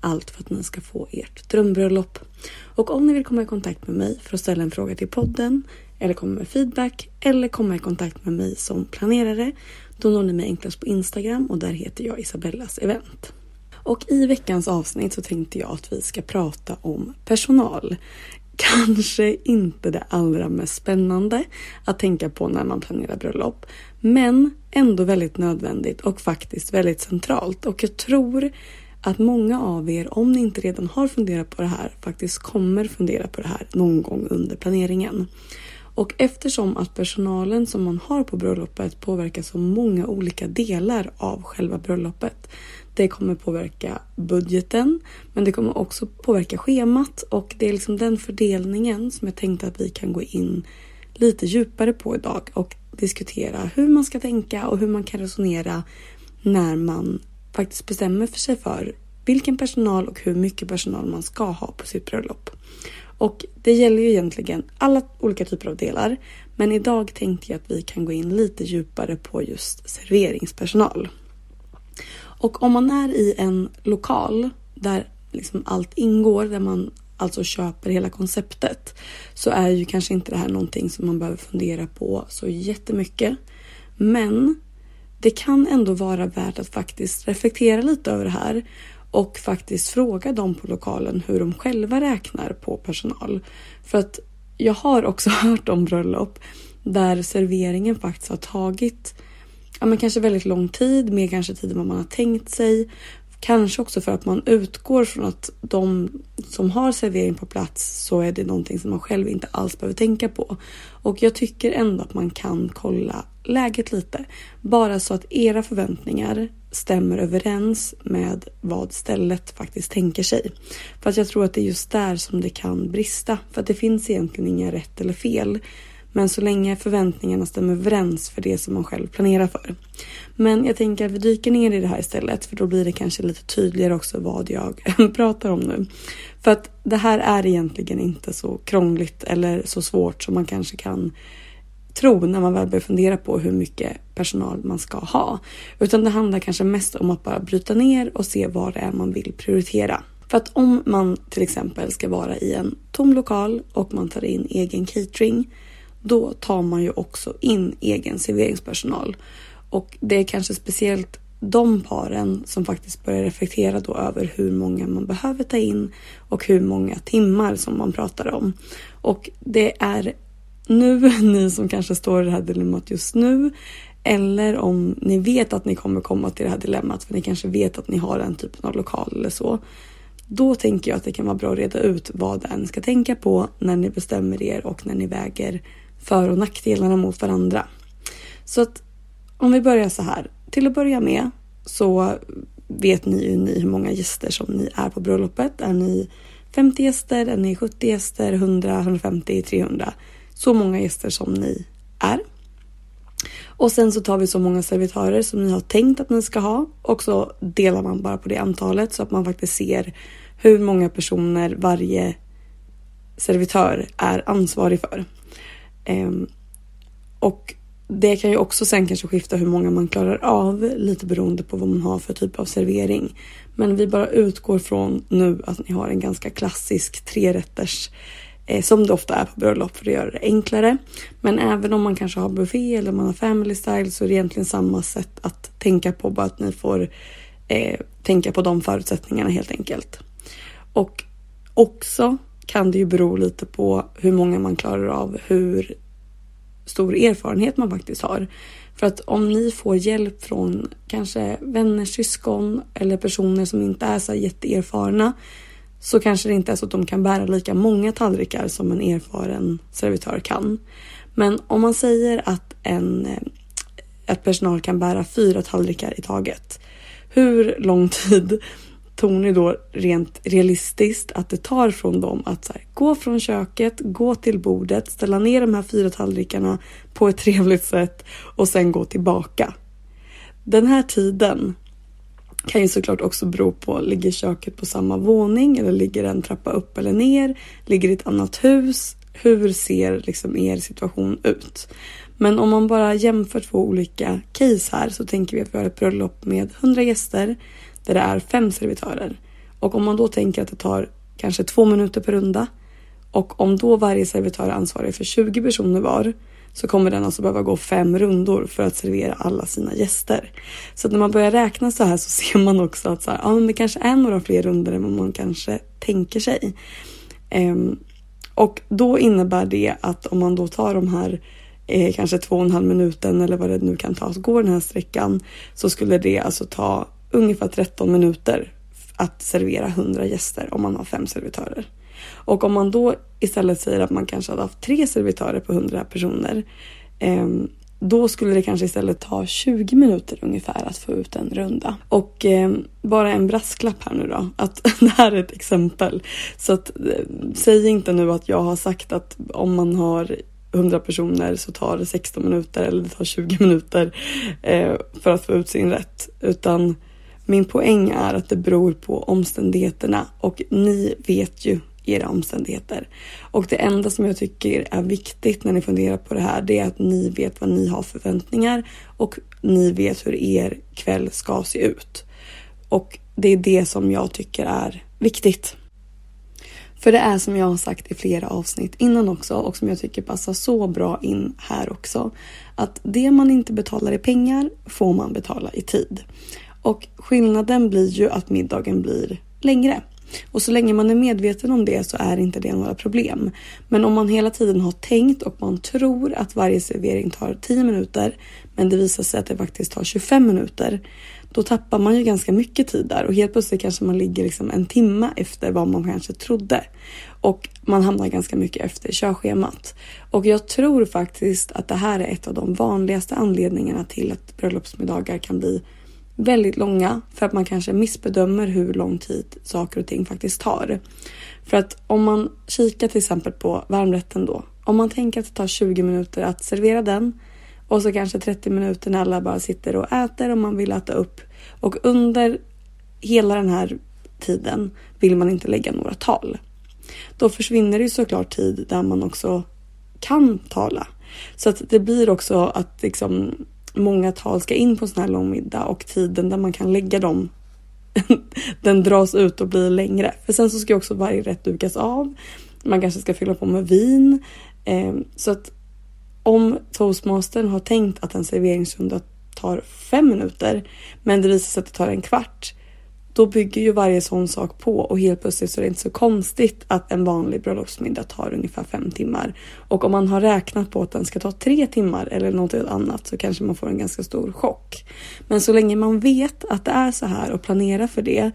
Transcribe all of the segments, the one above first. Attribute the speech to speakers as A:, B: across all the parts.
A: Allt för att ni ska få ert drömbröllop. Och om ni vill komma i kontakt med mig för att ställa en fråga till podden eller komma med feedback eller komma i kontakt med mig som planerare då når ni mig enklast på Instagram och där heter jag Isabellas event. Och i veckans avsnitt så tänkte jag att vi ska prata om personal. Kanske inte det allra mest spännande att tänka på när man planerar bröllop. Men ändå väldigt nödvändigt och faktiskt väldigt centralt. Och jag tror att många av er, om ni inte redan har funderat på det här, faktiskt kommer fundera på det här någon gång under planeringen. Och eftersom att personalen som man har på bröllopet påverkar så många olika delar av själva bröllopet. Det kommer påverka budgeten, men det kommer också påverka schemat och det är liksom den fördelningen som jag tänkte att vi kan gå in lite djupare på idag och diskutera hur man ska tänka och hur man kan resonera när man faktiskt bestämmer för sig för vilken personal och hur mycket personal man ska ha på sitt bröllop. Och det gäller ju egentligen alla olika typer av delar. Men idag tänkte jag att vi kan gå in lite djupare på just serveringspersonal. Och om man är i en lokal där liksom allt ingår, där man alltså köper hela konceptet, så är ju kanske inte det här någonting som man behöver fundera på så jättemycket. Men det kan ändå vara värt att faktiskt reflektera lite över det här och faktiskt fråga dem på lokalen hur de själva räknar på personal. För att jag har också hört om bröllop där serveringen faktiskt har tagit ja, men kanske väldigt lång tid, mer kanske tid än vad man har tänkt sig. Kanske också för att man utgår från att de som har servering på plats så är det någonting som man själv inte alls behöver tänka på. Och jag tycker ändå att man kan kolla läget lite. Bara så att era förväntningar stämmer överens med vad stället faktiskt tänker sig. För att jag tror att det är just där som det kan brista. För att det finns egentligen inga rätt eller fel. Men så länge förväntningarna stämmer överens för det som man själv planerar för. Men jag tänker att vi dyker ner i det här istället för då blir det kanske lite tydligare också vad jag pratar om nu. För att det här är egentligen inte så krångligt eller så svårt som man kanske kan tro när man väl börjar fundera på hur mycket personal man ska ha. Utan det handlar kanske mest om att bara bryta ner och se vad det är man vill prioritera. För att om man till exempel ska vara i en tom lokal och man tar in egen catering, då tar man ju också in egen serveringspersonal. Och det är kanske speciellt de paren som faktiskt börjar reflektera då över hur många man behöver ta in och hur många timmar som man pratar om. Och det är nu, ni som kanske står i det här dilemmat just nu, eller om ni vet att ni kommer komma till det här dilemmat för ni kanske vet att ni har den typen av lokal eller så. Då tänker jag att det kan vara bra att reda ut vad en ska tänka på när ni bestämmer er och när ni väger för och nackdelarna mot varandra. Så att om vi börjar så här. Till att börja med så vet ni ju ni hur många gäster som ni är på bröllopet. Är ni 50 gäster, är ni 70 gäster, 100, 150, 300? Så många gäster som ni är. Och sen så tar vi så många servitörer som ni har tänkt att ni ska ha och så delar man bara på det antalet så att man faktiskt ser hur många personer varje servitör är ansvarig för. Ehm, och det kan ju också sen kanske skifta hur många man klarar av lite beroende på vad man har för typ av servering. Men vi bara utgår från nu att ni har en ganska klassisk trerätters eh, som det ofta är på bröllop för att göra det enklare. Men även om man kanske har buffé eller man har family style så är det egentligen samma sätt att tänka på bara att ni får eh, tänka på de förutsättningarna helt enkelt. Och också kan det ju bero lite på hur många man klarar av, hur stor erfarenhet man faktiskt har. För att om ni får hjälp från kanske vänner, syskon eller personer som inte är så jätteerfarna så kanske det inte är så att de kan bära lika många tallrikar som en erfaren servitör kan. Men om man säger att en eh, att personal kan bära fyra tallrikar i taget. Hur lång tid Tony ni då rent realistiskt att det tar från dem att här, gå från köket, gå till bordet, ställa ner de här fyra tallrikarna på ett trevligt sätt och sen gå tillbaka. Den här tiden kan ju såklart också bero på, ligger köket på samma våning eller ligger en trappa upp eller ner? Ligger i ett annat hus? Hur ser liksom er situation ut? Men om man bara jämför två olika case här så tänker vi att vi har ett bröllop med 100 gäster där det är fem servitörer. Och om man då tänker att det tar kanske två minuter per runda och om då varje servitör är ansvarig för 20 personer var så kommer den alltså behöva gå fem rundor för att servera alla sina gäster. Så när man börjar räkna så här så ser man också att så här, ja, men det kanske är några fler rundor än vad man kanske tänker sig. Ehm, och då innebär det att om man då tar de här eh, kanske två och en halv minuten eller vad det nu kan ta, att gå den här sträckan så skulle det alltså ta ungefär 13 minuter att servera 100 gäster om man har fem servitörer. Och om man då istället säger att man kanske hade haft tre servitörer på 100 personer ehm, då skulle det kanske istället ta 20 minuter ungefär att få ut en runda. Och eh, bara en brasklapp här nu då, att det här är ett exempel. Så att, eh, säg inte nu att jag har sagt att om man har 100 personer så tar det 16 minuter eller det tar 20 minuter eh, för att få ut sin rätt. Utan min poäng är att det beror på omständigheterna och ni vet ju era omständigheter. Och det enda som jag tycker är viktigt när ni funderar på det här, det är att ni vet vad ni har förväntningar och ni vet hur er kväll ska se ut. Och det är det som jag tycker är viktigt. För det är som jag har sagt i flera avsnitt innan också och som jag tycker passar så bra in här också. Att det man inte betalar i pengar får man betala i tid. Och skillnaden blir ju att middagen blir längre. Och så länge man är medveten om det så är inte det några problem. Men om man hela tiden har tänkt och man tror att varje servering tar 10 minuter men det visar sig att det faktiskt tar 25 minuter då tappar man ju ganska mycket tid där och helt plötsligt kanske man ligger liksom en timme efter vad man kanske trodde. Och man hamnar ganska mycket efter körschemat. Och jag tror faktiskt att det här är ett av de vanligaste anledningarna till att bröllopsmiddagar kan bli väldigt långa för att man kanske missbedömer hur lång tid saker och ting faktiskt tar. För att om man kikar till exempel på varmrätten då. Om man tänker att det tar 20 minuter att servera den och så kanske 30 minuter när alla bara sitter och äter och man vill äta upp. Och under hela den här tiden vill man inte lägga några tal. Då försvinner det ju såklart tid där man också kan tala. Så att det blir också att liksom många tal ska in på en sån här lång middag och tiden där man kan lägga dem den dras ut och blir längre. För sen så ska också varje rätt dukas av. Man kanske ska fylla på med vin. Ehm, så att om toastmastern har tänkt att en serveringsrunda tar fem minuter men det visar sig att det tar en kvart då bygger ju varje sån sak på och helt plötsligt så är det inte så konstigt att en vanlig bröllopsmiddag tar ungefär fem timmar. Och om man har räknat på att den ska ta tre timmar eller något annat så kanske man får en ganska stor chock. Men så länge man vet att det är så här och planerar för det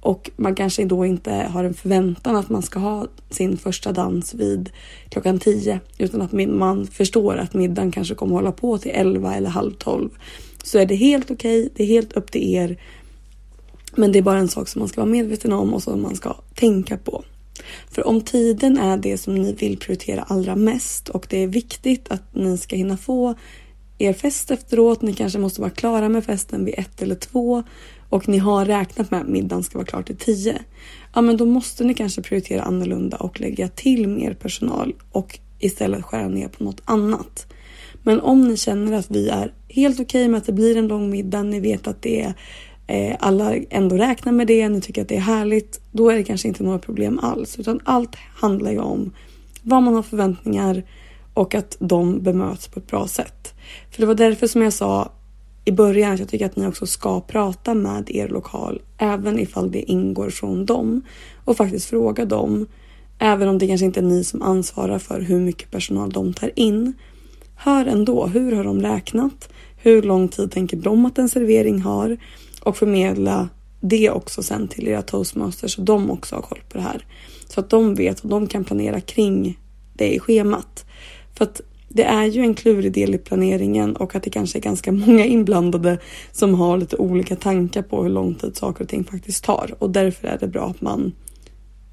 A: och man kanske då inte har en förväntan att man ska ha sin första dans vid klockan 10 utan att man förstår att middagen kanske kommer hålla på till 11 eller halv 12 så är det helt okej. Okay, det är helt upp till er. Men det är bara en sak som man ska vara medveten om och som man ska tänka på. För om tiden är det som ni vill prioritera allra mest och det är viktigt att ni ska hinna få er fest efteråt. Ni kanske måste vara klara med festen vid ett eller två och ni har räknat med att middagen ska vara klar till tio. Ja, men då måste ni kanske prioritera annorlunda och lägga till mer personal och istället skära ner på något annat. Men om ni känner att vi är helt okej okay med att det blir en lång middag, ni vet att det är Eh, alla ändå räknar med det, ni tycker att det är härligt, då är det kanske inte några problem alls. Utan allt handlar ju om vad man har förväntningar och att de bemöts på ett bra sätt. För det var därför som jag sa i början att jag tycker att ni också ska prata med er lokal, även ifall det ingår från dem och faktiskt fråga dem, även om det kanske inte är ni som ansvarar för hur mycket personal de tar in. Hör ändå, hur har de räknat? Hur lång tid tänker de att en servering har? Och förmedla det också sen till era toastmasters så de också har koll på det här. Så att de vet och de kan planera kring det i schemat. För att det är ju en klurig del i planeringen och att det kanske är ganska många inblandade som har lite olika tankar på hur lång tid saker och ting faktiskt tar och därför är det bra att man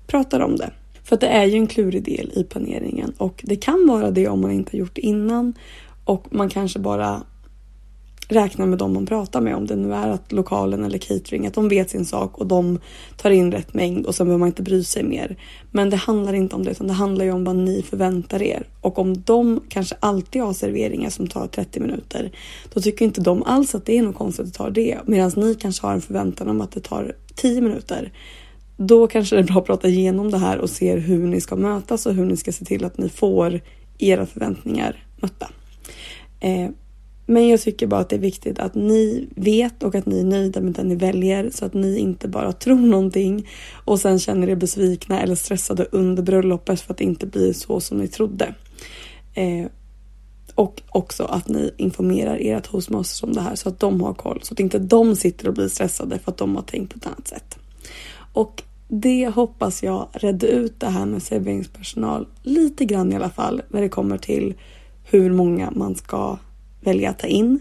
A: pratar om det. För att det är ju en klurig del i planeringen och det kan vara det om man inte har gjort det innan och man kanske bara räkna med dem man pratar med om det nu är att lokalen eller catering att de vet sin sak och de tar in rätt mängd och sen behöver man inte bry sig mer. Men det handlar inte om det utan det handlar ju om vad ni förväntar er och om de kanske alltid har serveringar som tar 30 minuter då tycker inte de alls att det är något konstigt att ta det medan ni kanske har en förväntan om att det tar 10 minuter då kanske det är bra att prata igenom det här och se hur ni ska mötas och hur ni ska se till att ni får era förväntningar mötta. Eh, men jag tycker bara att det är viktigt att ni vet och att ni är nöjda med den ni väljer så att ni inte bara tror någonting och sen känner er besvikna eller stressade under bröllopet för att det inte blir så som ni trodde. Eh, och också att ni informerar era toastmasters om det här så att de har koll så att inte de sitter och blir stressade för att de har tänkt på ett annat sätt. Och det hoppas jag redde ut det här med serveringspersonal lite grann i alla fall när det kommer till hur många man ska välja att ta in.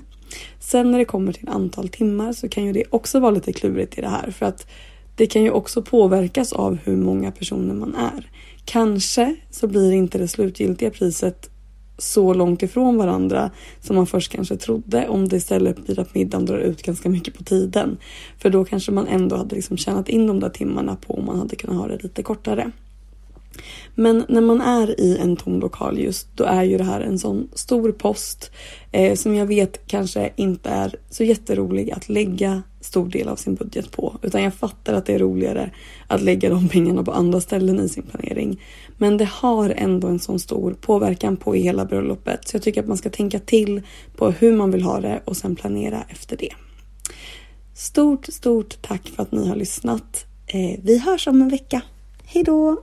A: Sen när det kommer till antal timmar så kan ju det också vara lite klurigt i det här för att det kan ju också påverkas av hur många personer man är. Kanske så blir inte det slutgiltiga priset så långt ifrån varandra som man först kanske trodde om det istället blir att middagen drar ut ganska mycket på tiden. För då kanske man ändå hade liksom tjänat in de där timmarna på om man hade kunnat ha det lite kortare. Men när man är i en tom lokal just då är ju det här en sån stor post eh, som jag vet kanske inte är så jätterolig att lägga stor del av sin budget på. Utan jag fattar att det är roligare att lägga de pengarna på andra ställen i sin planering. Men det har ändå en sån stor påverkan på hela bröllopet så jag tycker att man ska tänka till på hur man vill ha det och sen planera efter det. Stort, stort tack för att ni har lyssnat. Eh, vi hörs om en vecka.
B: Hejdå!